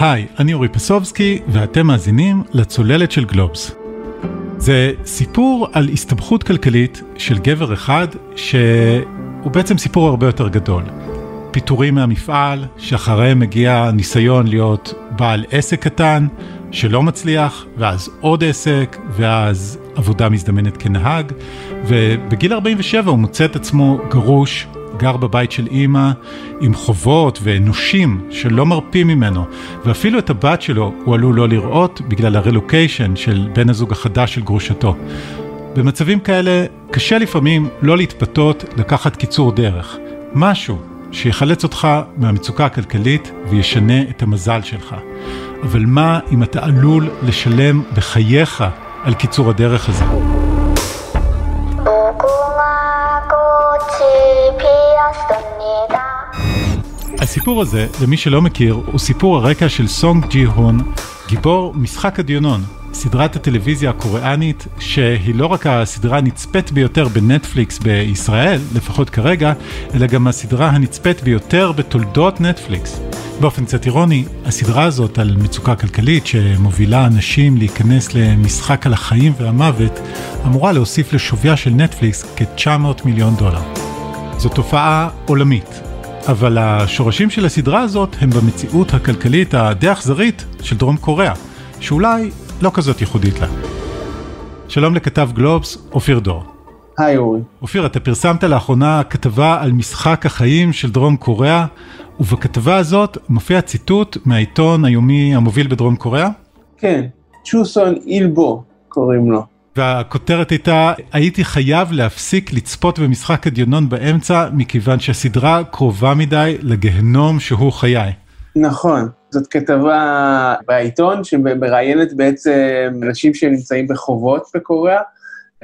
היי, אני אורי פסובסקי, ואתם מאזינים לצוללת של גלובס. זה סיפור על הסתבכות כלכלית של גבר אחד, שהוא בעצם סיפור הרבה יותר גדול. פיטורים מהמפעל, שאחריהם מגיע ניסיון להיות בעל עסק קטן, שלא מצליח, ואז עוד עסק, ואז עבודה מזדמנת כנהג, ובגיל 47 הוא מוצא את עצמו גרוש, גר בבית של אימא, עם חובות ונושים שלא מרפים ממנו, ואפילו את הבת שלו הוא עלול לא לראות בגלל הרילוקיישן של בן הזוג החדש של גרושתו. במצבים כאלה קשה לפעמים לא להתפתות לקחת קיצור דרך. משהו שיחלץ אותך מהמצוקה הכלכלית וישנה את המזל שלך. אבל מה אם אתה עלול לשלם בחייך על קיצור הדרך הזה? הסיפור הזה, למי שלא מכיר, הוא סיפור הרקע של סונג ג'י הון, גיבור משחק הדיונון, סדרת הטלוויזיה הקוריאנית, שהיא לא רק הסדרה הנצפית ביותר בנטפליקס בישראל, לפחות כרגע, אלא גם הסדרה הנצפית ביותר בתולדות נטפליקס. באופן קצת אירוני, הסדרה הזאת על מצוקה כלכלית שמובילה אנשים להיכנס למשחק על החיים והמוות, אמורה להוסיף לשוויה של נטפליקס כ-900 מיליון דולר. זו תופעה עולמית, אבל השורשים של הסדרה הזאת הם במציאות הכלכלית הדי אכזרית של דרום קוריאה, שאולי לא כזאת ייחודית לה. שלום לכתב גלובס, אופיר דור. היי אורי. אופיר, אתה פרסמת לאחרונה כתבה על משחק החיים של דרום קוריאה, ובכתבה הזאת מופיע ציטוט מהעיתון היומי המוביל בדרום קוריאה? כן, צ'וסון אילבו קוראים לו. והכותרת הייתה, הייתי חייב להפסיק לצפות במשחק הדיונון באמצע, מכיוון שהסדרה קרובה מדי לגיהנום שהוא חיי. נכון, זאת כתבה בעיתון שמראיינת בעצם אנשים שנמצאים בחובות בקוריאה,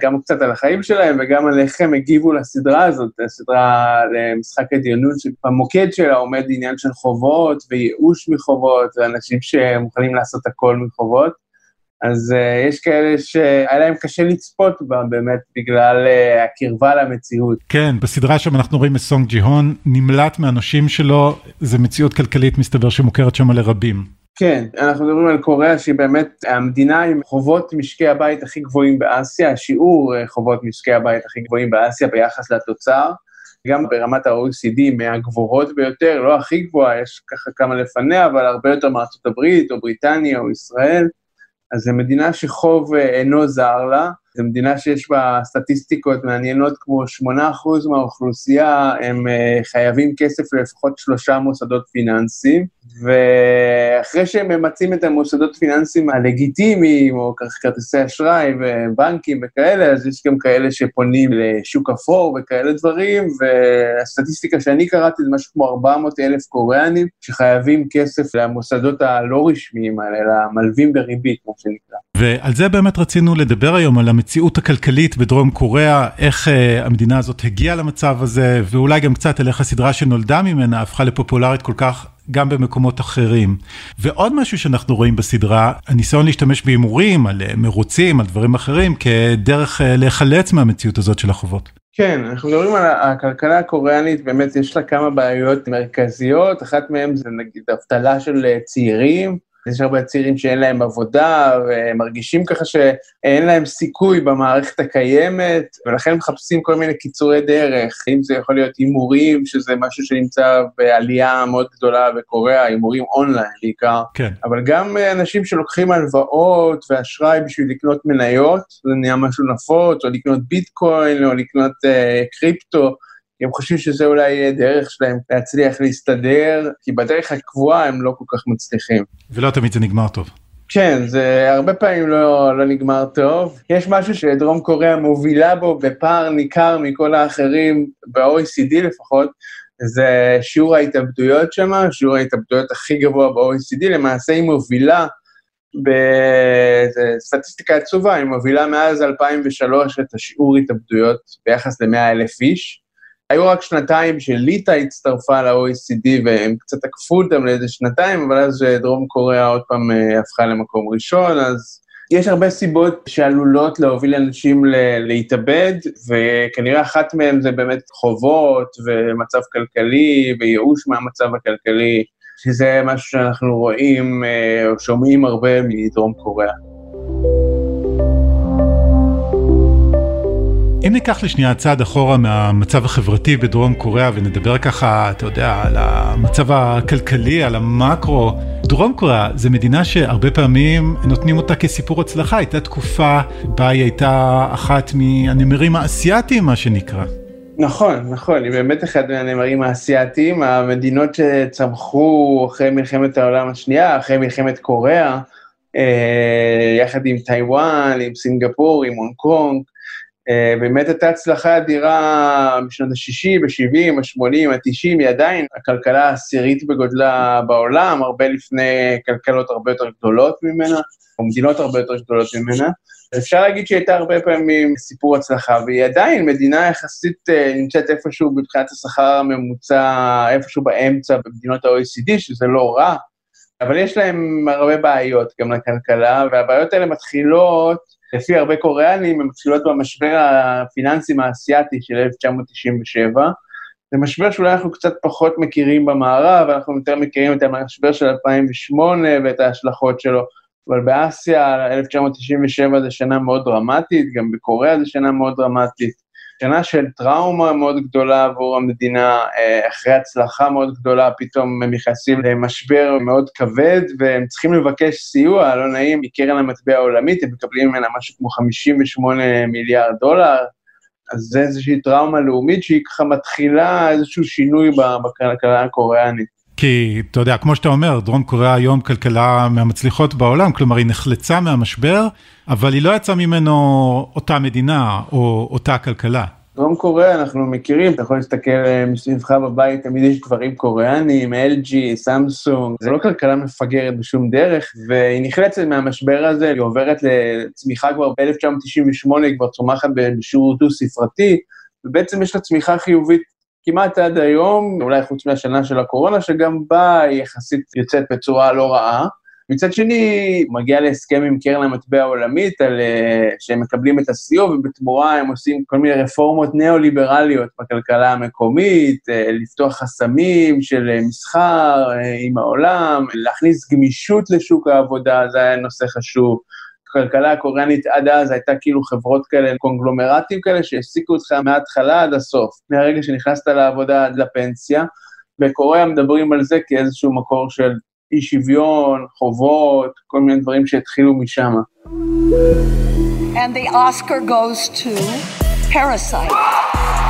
גם קצת על החיים שלהם וגם על איך הם הגיבו לסדרה הזאת, הסדרה למשחק הדיונות, שבמוקד שלה עומד עניין של חובות וייאוש מחובות, ואנשים שמוכנים לעשות הכל מחובות. אז uh, יש כאלה שהיה להם קשה לצפות בה באמת בגלל uh, הקרבה למציאות. כן, בסדרה שם אנחנו רואים את סונג ג'י הון, נמלט מהנושים שלו, זו מציאות כלכלית מסתבר שמוכרת שם לרבים. כן, אנחנו מדברים על קוריאה שהיא באמת המדינה עם חובות משקי הבית הכי גבוהים באסיה, השיעור אה, חובות משקי הבית הכי גבוהים באסיה ביחס לתוצר. גם ברמת ה-OECD מהגבוהות ביותר, לא הכי גבוהה, יש ככה כמה לפניה, אבל הרבה יותר מארצות הברית, או בריטניה, או ישראל. אז זו מדינה שחוב אה, אינו זר לה, זו מדינה שיש בה סטטיסטיקות מעניינות כמו 8% מהאוכלוסייה הם אה, חייבים כסף ללפחות שלושה מוסדות פיננסיים, ואחרי שהם ממצים את המוסדות פיננסיים הלגיטימיים, או כרטיסי אשראי ובנקים וכאלה, אז יש גם כאלה שפונים לשוק אפור וכאלה דברים, והסטטיסטיקה שאני קראתי זה משהו כמו 400 אלף קוריאנים שחייבים כסף למוסדות הלא רשמיים האלה, למלווים בריבית, כמו שנקרא. ועל זה באמת רצינו לדבר היום, על המציאות הכלכלית בדרום קוריאה, איך uh, המדינה הזאת הגיעה למצב הזה, ואולי גם קצת על איך הסדרה שנולדה ממנה הפכה לפופולרית כל כך גם במקומות אחרים. ועוד משהו שאנחנו רואים בסדרה, הניסיון להשתמש בהימורים, על uh, מרוצים, על דברים אחרים, כדרך uh, להיחלץ מהמציאות הזאת של החובות. כן, אנחנו מדברים על הכלכלה הקוריאנית, באמת יש לה כמה בעיות מרכזיות, אחת מהן זה נגיד אבטלה של צעירים. יש הרבה צעירים שאין להם עבודה, ומרגישים ככה שאין להם סיכוי במערכת הקיימת, ולכן מחפשים כל מיני קיצורי דרך, אם זה יכול להיות הימורים, שזה משהו שנמצא בעלייה מאוד גדולה בקוריאה, הימורים אונליין בעיקר, כן. אבל גם אנשים שלוקחים הלוואות ואשראי בשביל לקנות מניות, זה נהיה משהו נפוץ, או לקנות ביטקוין, או לקנות uh, קריפטו, כי הם חושבים שזה אולי יהיה דרך שלהם להצליח להסתדר, כי בדרך הקבועה הם לא כל כך מצליחים. ולא תמיד זה נגמר טוב. כן, זה הרבה פעמים לא, לא נגמר טוב. יש משהו שדרום קוריאה מובילה בו בפער ניכר מכל האחרים, ב-OECD לפחות, זה שיעור ההתאבדויות שם, שיעור ההתאבדויות הכי גבוה ב-OECD, למעשה היא מובילה בסטטיסטיקה עצובה, היא מובילה מאז 2003 את השיעור התאבדויות ביחס ל-100 אלף איש. היו רק שנתיים שליטא הצטרפה ל-OECD והם קצת עקפו אותם לאיזה שנתיים, אבל אז אה, דרום קוריאה עוד פעם אה, הפכה למקום ראשון, אז יש הרבה סיבות שעלולות להוביל אנשים להתאבד, וכנראה אחת מהן זה באמת חובות ומצב כלכלי וייאוש מהמצב הכלכלי. שזה משהו שאנחנו רואים או שומעים הרבה מדרום קוריאה. אם ניקח לשנייה צעד אחורה מהמצב החברתי בדרום קוריאה ונדבר ככה, אתה יודע, על המצב הכלכלי, על המקרו, דרום קוריאה זה מדינה שהרבה פעמים נותנים אותה כסיפור הצלחה, הייתה תקופה בה היא הייתה אחת מהנמרים האסייתיים, מה שנקרא. נכון, נכון, היא באמת אחת מהנמרים האסייתיים, המדינות שצמחו אחרי מלחמת העולם השנייה, אחרי מלחמת קוריאה, אה, יחד עם טיוואן, עם סינגפור, עם הונג קונג, באמת הייתה הצלחה אדירה בשנות ה-60, ה-70, ה-80, ה-90, היא עדיין הכלכלה העשירית בגודלה בעולם, הרבה לפני כלכלות הרבה יותר גדולות ממנה, או מדינות הרבה יותר גדולות ממנה. אפשר להגיד שהיא הייתה הרבה פעמים סיפור הצלחה, והיא עדיין מדינה יחסית אה, נמצאת איפשהו מבחינת השכר הממוצע, איפשהו באמצע במדינות ה-OECD, שזה לא רע, אבל יש להם הרבה בעיות גם לכלכלה, והבעיות האלה מתחילות לפי הרבה קוריאנים, הן מתחילות במשבר הפיננסים האסייתי של 1997. זה משבר שאולי אנחנו קצת פחות מכירים במערב, אנחנו יותר מכירים את המשבר של 2008 ואת ההשלכות שלו, אבל באסיה 1997 זו שנה מאוד דרמטית, גם בקוריאה זו שנה מאוד דרמטית. שנה של טראומה מאוד גדולה עבור המדינה, אה, אחרי הצלחה מאוד גדולה, פתאום הם נכנסים למשבר מאוד כבד, והם צריכים לבקש סיוע, לא נעים, מקרן המטבע העולמית, הם מקבלים ממנה משהו כמו 58 מיליארד דולר, אז זה איזושהי טראומה לאומית שהיא ככה מתחילה איזשהו שינוי בכלכלה הקוריאנית. כי אתה יודע, כמו שאתה אומר, דרום קוריאה היום כלכלה מהמצליחות בעולם, כלומר היא נחלצה מהמשבר, אבל היא לא יצאה ממנו אותה מדינה או אותה כלכלה. דרום קוריאה אנחנו מכירים, אתה יכול להסתכל אה, מסביבך בבית, תמיד יש דברים קוריאניים, LG, סמסונג, זה לא כלכלה מפגרת בשום דרך, והיא נחלצת מהמשבר הזה, היא עוברת לצמיחה כבר ב-1998, היא כבר צומחת בשיעור דו-ספרתי, ובעצם יש לה צמיחה חיובית כמעט עד היום, אולי חוץ מהשנה של הקורונה, שגם בה היא יחסית יוצאת בצורה לא רעה. מצד שני, מגיע להסכם עם קרן המטבע העולמית על uh, שהם מקבלים את הסיוע, ובתמורה הם עושים כל מיני רפורמות ניאו-ליברליות בכלכלה המקומית, uh, לפתוח חסמים של uh, מסחר uh, עם העולם, להכניס גמישות לשוק העבודה, זה היה נושא חשוב. הכלכלה הקוריאנית עד אז הייתה כאילו חברות כאלה, קונגלומרטים כאלה, שהעסיקו אותך מההתחלה עד הסוף, מהרגע שנכנסת לעבודה עד לפנסיה. בקוריאה מדברים על זה כאיזשהו מקור של אי שוויון, חובות, כל מיני דברים שהתחילו משם. And the Oscar goes to Parasite.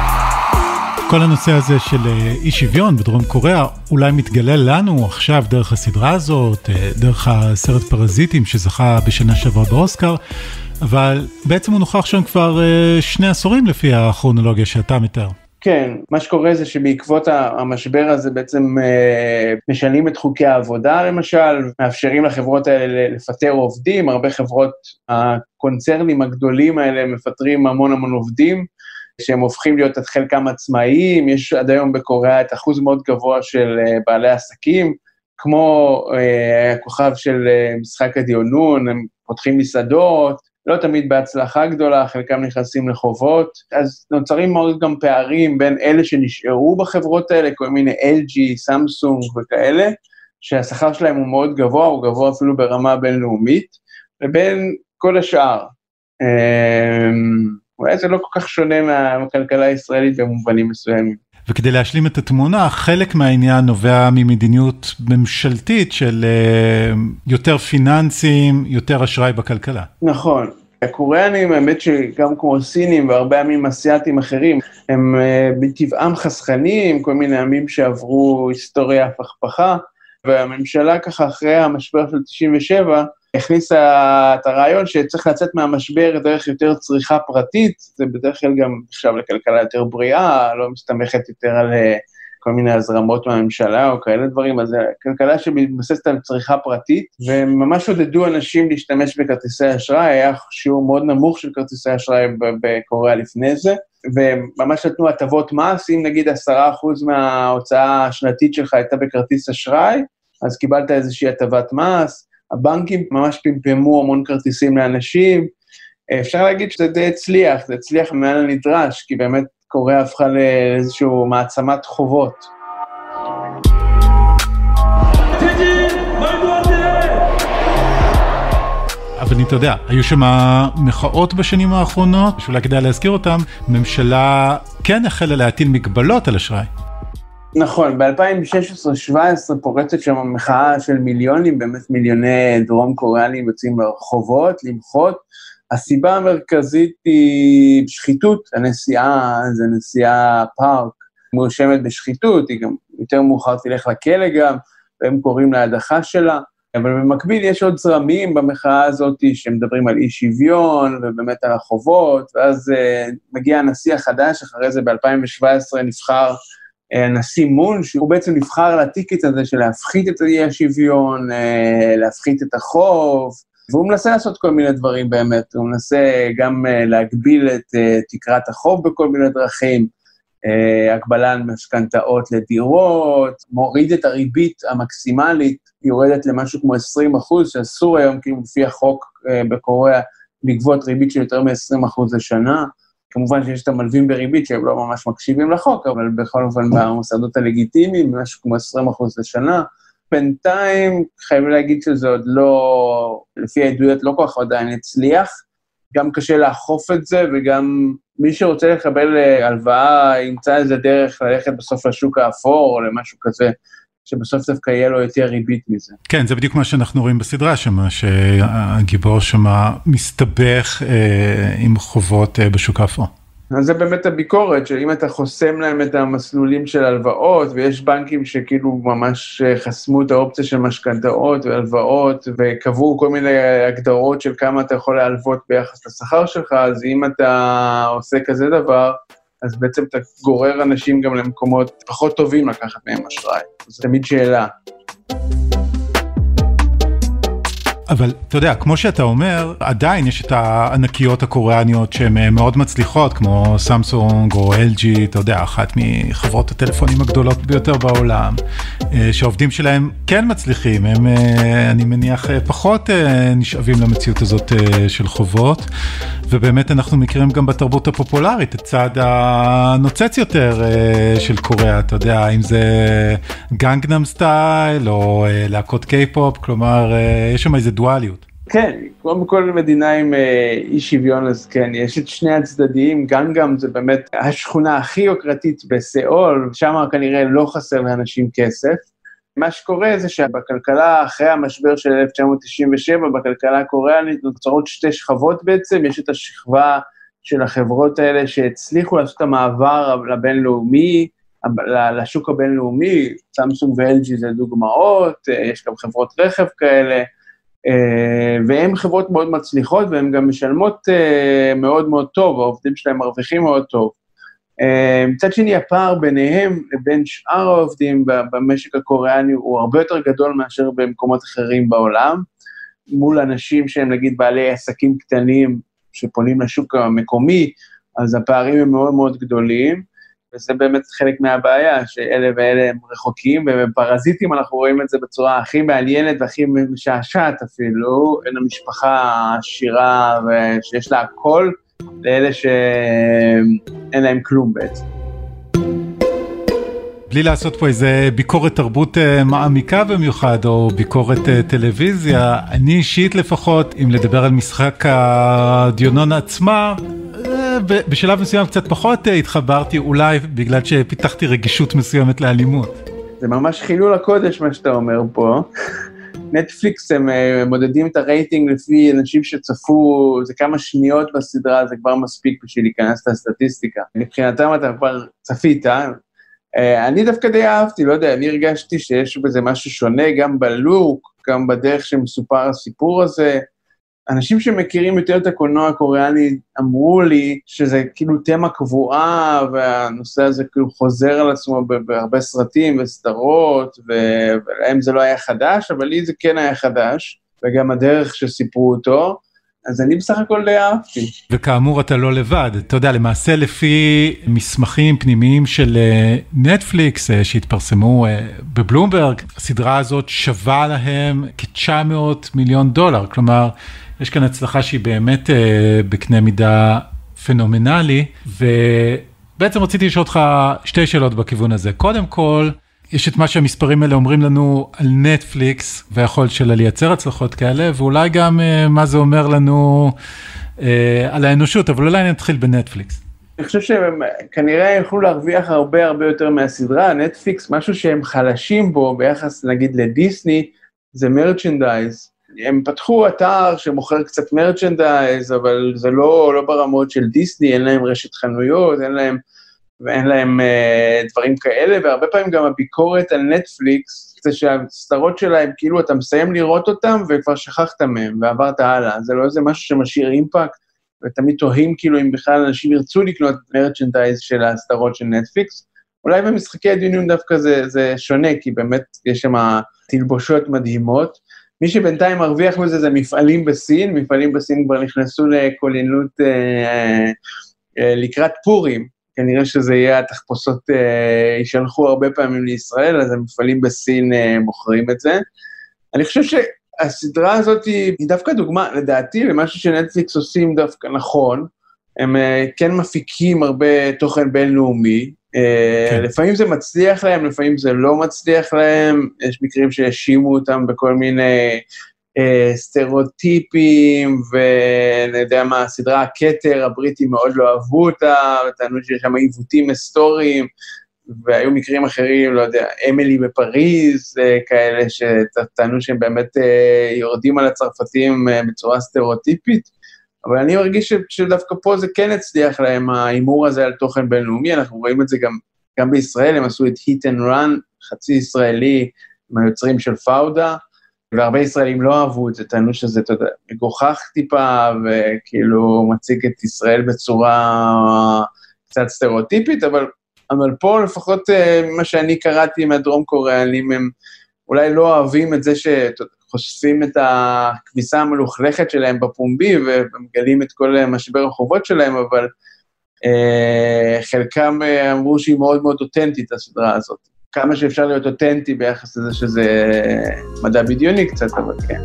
כל הנושא הזה של אה, אי שוויון בדרום קוריאה אולי מתגלה לנו עכשיו דרך הסדרה הזאת, אה, דרך הסרט פרזיטים שזכה בשנה שעברה באוסקר, אבל בעצם הוא נוכח שם כבר אה, שני עשורים לפי הכרונולוגיה שאתה מתאר. כן, מה שקורה זה שבעקבות המשבר הזה בעצם משנים את חוקי העבודה למשל, מאפשרים לחברות האלה לפטר עובדים, הרבה חברות, הקונצרנים הגדולים האלה מפטרים המון המון עובדים, שהם הופכים להיות את חלקם עצמאיים, יש עד היום בקוריאה את אחוז מאוד גבוה של uh, בעלי עסקים, כמו uh, הכוכב של uh, משחק הדיונון, הם פותחים מסעדות, לא תמיד בהצלחה גדולה, חלקם נכנסים לחובות, אז נוצרים מאוד גם פערים בין אלה שנשארו בחברות האלה, כל מיני LG, סמסונג וכאלה, שהשכר שלהם הוא מאוד גבוה, הוא גבוה אפילו ברמה בינלאומית, לבין כל השאר. אולי זה לא כל כך שונה מהכלכלה הישראלית במובנים מסוימים. וכדי להשלים את התמונה, חלק מהעניין נובע ממדיניות ממשלתית של uh, יותר פיננסים, יותר אשראי בכלכלה. נכון. הקוריאנים, האמת שגם כמו סינים והרבה עמים אסיאתיים אחרים, הם uh, בטבעם חסכנים, כל מיני עמים שעברו היסטוריה הפכפכה, והממשלה ככה אחרי המשבר של 97, הכניסה את הרעיון שצריך לצאת מהמשבר דרך יותר צריכה פרטית, זה בדרך כלל גם נחשב לכלכלה יותר בריאה, לא מסתמכת יותר על אה, כל מיני הזרמות מהממשלה או כאלה דברים, אז זו כלכלה שמתבססת על צריכה פרטית, וממש עודדו אנשים להשתמש בכרטיסי אשראי, היה שיעור מאוד נמוך של כרטיסי אשראי בקוריאה לפני זה, וממש נתנו הטבות מס, אם נגיד עשרה אחוז מההוצאה השנתית שלך הייתה בכרטיס אשראי, אז קיבלת איזושהי הטבת מס, הבנקים ממש פמפמו המון כרטיסים לאנשים. אה, אפשר להגיד שזה די הצליח, זה הצליח מעל הנדרש, כי באמת קוריאה הפכה לאיזושהי מעצמת חובות. אבל אתה יודע, היו שם מחאות בשנים האחרונות, שאולי כדאי להזכיר אותן, ממשלה כן החלה להטיל מגבלות על אשראי. נכון, ב-2016-2017 פורצת שם מחאה של מיליונים, באמת מיליוני דרום קוריאנים יוצאים לרחובות, למחות. הסיבה המרכזית היא שחיתות, הנסיעה זה נסיעה פארק, מואשמת בשחיתות, היא גם יותר מאוחר תלך לכלא גם, והם קוראים להדחה שלה. אבל במקביל יש עוד זרמים במחאה הזאת שמדברים על אי שוויון ובאמת על החובות, ואז uh, מגיע הנשיא החדש, אחרי זה ב-2017 נבחר הנשיא מון, שהוא בעצם נבחר לטיקט הזה של להפחית את האי השוויון, uh, להפחית את החוב, והוא מנסה לעשות כל מיני דברים באמת, הוא מנסה גם uh, להגביל את תקרת החוב בכל מיני דרכים, הגבלה על משכנתאות לדירות, מוריד את הריבית המקסימלית, יורדת למשהו כמו 20 אחוז, שאסור היום, כאילו לפי החוק בקוריאה, לגבות ריבית של יותר מ-20 אחוז לשנה. כמובן שיש את המלווים בריבית שהם לא ממש מקשיבים לחוק, אבל בכל אופן במוסדות הלגיטימיים, משהו כמו 20 אחוז לשנה. בינתיים חייבים להגיד שזה עוד לא, לפי העדויות לא כל כך עדיין הצליח. גם קשה לאכוף את זה, וגם מי שרוצה לקבל אה, הלוואה ימצא איזה דרך ללכת בסוף לשוק האפור או למשהו כזה. שבסוף דווקא יהיה לו יותר ריבית מזה. כן, זה בדיוק מה שאנחנו רואים בסדרה שם, שהגיבור שם מסתבך אה, עם חובות אה, בשוק האפור. אז זה באמת הביקורת, שאם אתה חוסם להם את המסלולים של הלוואות, ויש בנקים שכאילו ממש אה, חסמו את האופציה של משכנתאות והלוואות, וקבעו כל מיני הגדרות של כמה אתה יכול להלוות ביחס לשכר שלך, אז אם אתה עושה כזה דבר, אז בעצם אתה גורר אנשים גם למקומות פחות טובים לקחת מהם אשראי. זו תמיד שאלה. אבל אתה יודע, כמו שאתה אומר, עדיין יש את הענקיות הקוריאניות שהן אה, מאוד מצליחות, כמו סמסונג או LG, אתה יודע, אחת מחברות הטלפונים הגדולות ביותר בעולם, אה, שהעובדים שלהם כן מצליחים, הם, אה, אני מניח, פחות נשאבים למציאות הזאת של חובות, ובאמת אנחנו מכירים גם בתרבות הפופולרית את צד הנוצץ יותר של קוריאה, אתה יודע, אם זה גנגנם סטייל או להקות קיי-פופ, כלומר, יש שם איזה דואליות. כן, כמו בכל מדינה עם אה, אי שוויון, אז כן, יש את שני הצדדים, גנגם זה באמת השכונה הכי יוקרתית בסיאול, שם כנראה לא חסר לאנשים כסף. מה שקורה זה שבכלכלה, אחרי המשבר של 1997, בכלכלה הקוריאנית נוצרות שתי שכבות בעצם, יש את השכבה של החברות האלה שהצליחו לעשות את המעבר לבינלאומי, לשוק הבינלאומי, סמסונג ו-LG זה דוגמאות, אה, יש גם חברות רכב כאלה, והן חברות מאוד מצליחות והן גם משלמות אה, מאוד מאוד טוב, העובדים שלהם מרוויחים מאוד טוב. אה, מצד שני, הפער ביניהם לבין שאר העובדים במשק הקוריאני הוא הרבה יותר גדול מאשר במקומות אחרים בעולם, מול אנשים שהם נגיד בעלי עסקים קטנים שפונים לשוק המקומי, אז הפערים הם מאוד מאוד גדולים. וזה באמת חלק מהבעיה, שאלה ואלה הם רחוקים, והם פרזיטים, אנחנו רואים את זה בצורה הכי מעניינת והכי משעשעת אפילו, בין המשפחה העשירה ושיש לה הכל, לאלה שאין להם כלום בעצם. בלי לעשות פה איזה ביקורת תרבות אה, מעמיקה במיוחד, או ביקורת אה, טלוויזיה, אני אישית לפחות, אם לדבר על משחק הדיונון עצמה, בשלב מסוים קצת פחות אה, התחברתי, אולי בגלל שפיתחתי רגישות מסוימת לאלימות. זה ממש חילול הקודש מה שאתה אומר פה. נטפליקס הם אה, מודדים את הרייטינג לפי אנשים שצפו, זה כמה שניות בסדרה, זה כבר מספיק בשביל להיכנס לסטטיסטיקה. מבחינתם אתה כבר צפית, אה, אני דווקא די אהבתי, לא יודע, אני הרגשתי שיש בזה משהו שונה, גם בלוק, גם בדרך שמסופר הסיפור הזה. אנשים שמכירים יותר את הקולנוע הקוריאני אמרו לי שזה כאילו תמה קבועה, והנושא הזה כאילו חוזר על עצמו בהרבה סרטים וסדרות, ולהם זה לא היה חדש, אבל לי זה כן היה חדש, וגם הדרך שסיפרו אותו. אז אני בסך הכל די אהבתי. וכאמור אתה לא לבד, אתה יודע, למעשה לפי מסמכים פנימיים של אה, נטפליקס uh, שהתפרסמו uh, בבלומברג, הסדרה הזאת שווה להם כ-900 מיליון דולר, כלומר, יש כאן הצלחה שהיא באמת uh, בקנה מידה פנומנלי, ובעצם רציתי לשאול אותך שתי שאלות בכיוון הזה. קודם כל, יש את מה שהמספרים האלה אומרים לנו על נטפליקס והיכולת שלה לייצר הצלחות כאלה, ואולי גם uh, מה זה אומר לנו uh, על האנושות, אבל אולי נתחיל בנטפליקס. אני חושב שהם כנראה יוכלו להרוויח הרבה הרבה יותר מהסדרה, נטפליקס, משהו שהם חלשים בו ביחס נגיד לדיסני, זה מרצ'נדייז. הם פתחו אתר שמוכר קצת מרצ'נדייז, אבל זה לא, לא ברמות של דיסני, אין להם רשת חנויות, אין להם, ואין להם אה, דברים כאלה, והרבה פעמים גם הביקורת על נטפליקס, זה שהסדרות שלהם, כאילו אתה מסיים לראות אותם וכבר שכחת מהם ועברת הלאה, זה לא איזה משהו שמשאיר אימפקט, ותמיד תוהים כאילו אם בכלל אנשים ירצו לקנות מרצ'נדייז של הסדרות של נטפליקס. אולי במשחקי הדיונים דווקא זה, זה שונה, כי באמת יש שם תלבושות מדהימות. מי שבינתיים מרוויח מזה זה מפעלים בסין, מפעלים בסין כבר נכנסו לכוננות אה, אה, לקראת פורים, כנראה שזה יהיה התחפושות, אה, יישלחו הרבה פעמים לישראל, אז המפעלים בסין אה, מוכרים את זה. אני חושב שהסדרה הזאת היא, היא דווקא דוגמה, לדעתי, למשהו שנטפליקס עושים דווקא נכון. הם אה, כן מפיקים הרבה תוכן בינלאומי, כן. לפעמים זה מצליח להם, לפעמים זה לא מצליח להם, יש מקרים שהאשימו אותם בכל מיני אה, סטריאוטיפים, ואני יודע מה, הסדרה הכתר, הבריטים מאוד לא אהבו אותה, וטענו שיש שם עיוותים היסטוריים, והיו מקרים אחרים, לא יודע, אמילי בפריז, אה, כאלה שטענו שהם באמת אה, יורדים על הצרפתים אה, בצורה סטריאוטיפית. אבל אני מרגיש שדווקא פה זה כן הצליח להם, ההימור הזה על תוכן בינלאומי, אנחנו רואים את זה גם, גם בישראל, הם עשו את Hit and Run, חצי ישראלי, עם היוצרים של פאודה, והרבה ישראלים לא אהבו את זה, טענו שזה, אתה יודע, מגוחך טיפה, וכאילו מציג את ישראל בצורה קצת סטריאוטיפית, אבל, אבל פה לפחות אה, מה שאני קראתי מהדרום קוריאנים, הם אולי לא אוהבים את זה ש... חושפים את הכביסה המלוכלכת שלהם בפומבי ומגלים את כל משבר החובות שלהם, אבל אה, חלקם אה, אמרו שהיא מאוד מאוד אותנטית, הסדרה הזאת. כמה שאפשר להיות אותנטי ביחס לזה שזה מדע בדיוני קצת, אבל כן.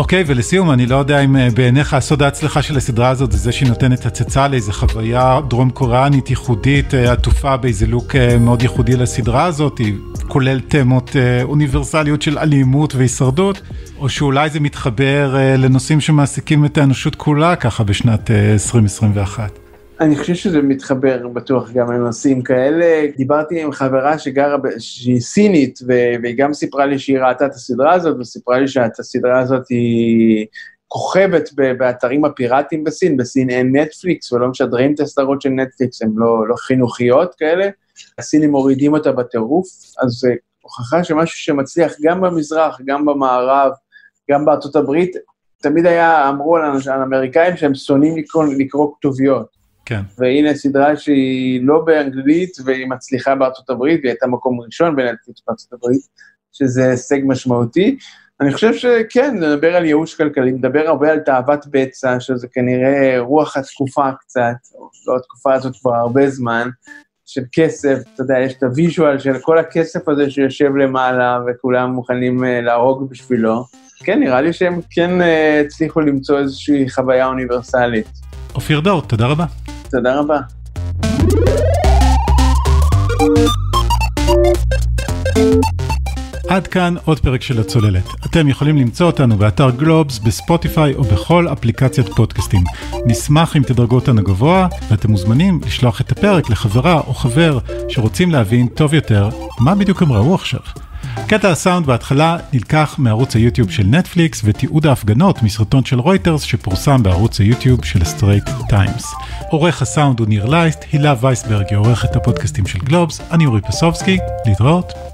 אוקיי, okay, ולסיום, אני לא יודע אם אה, בעיניך הסוד ההצלחה של הסדרה הזאת זה זה שהיא נותנת הצצה לאיזה חוויה דרום קוריאנית ייחודית, אה, עטופה באיזה לוק אה, מאוד ייחודי לסדרה הזאת, היא כולל תמות אוניברסליות של אלימות והישרדות, או שאולי זה מתחבר לנושאים שמעסיקים את האנושות כולה ככה בשנת 2021. אני חושב שזה מתחבר בטוח גם לנושאים כאלה. דיברתי עם חברה שגרה, שהיא סינית, והיא גם סיפרה לי שהיא ראתה את הסדרה הזאת, וסיפרה לי שאת הסדרה הזאת היא כוכבת באתרים הפיראטיים בסין, בסין אין נטפליקס ולא משדרים את הסדרות של נטפליקס, הן לא, לא חינוכיות כאלה. הסינים מורידים אותה בטירוף, אז זה הוכחה שמשהו שמצליח גם במזרח, גם במערב, גם בארצות הברית, תמיד היה, אמרו על האמריקאים שהם שונאים לקרוא, לקרוא כתוביות. כן. והנה סדרה שהיא לא באנגלית והיא מצליחה בארצות הברית, והיא הייתה מקום ראשון בנטפליקס בארצות הברית, שזה הישג משמעותי. אני חושב שכן, נדבר על ייאוש כלכלי, נדבר הרבה על תאוות בצע, שזה כנראה רוח התקופה קצת, לא התקופה הזאת כבר הרבה זמן, של כסף, אתה יודע, יש את ה visual של כל הכסף הזה שיושב למעלה וכולם מוכנים אה, להרוג בשבילו. כן, נראה לי שהם כן אה, הצליחו למצוא איזושהי חוויה אוניברסלית. אופיר דור, תודה רבה. תודה רבה. עד כאן עוד פרק של הצוללת. אתם יכולים למצוא אותנו באתר גלובס, בספוטיפיי או בכל אפליקציית פודקאסטים. נשמח אם תדרגו אותנו גבוה, ואתם מוזמנים לשלוח את הפרק לחברה או חבר שרוצים להבין טוב יותר מה בדיוק הם ראו עכשיו. קטע הסאונד בהתחלה נלקח מערוץ היוטיוב של נטפליקס ותיעוד ההפגנות מסרטון של רויטרס שפורסם בערוץ היוטיוב של סטרייט טיימס. עורך הסאונד הוא ניר לייסט, הילה וייסברג היא עורכת הפודקאסטים של גלובס, אני אורי פסובסקי, להתראות.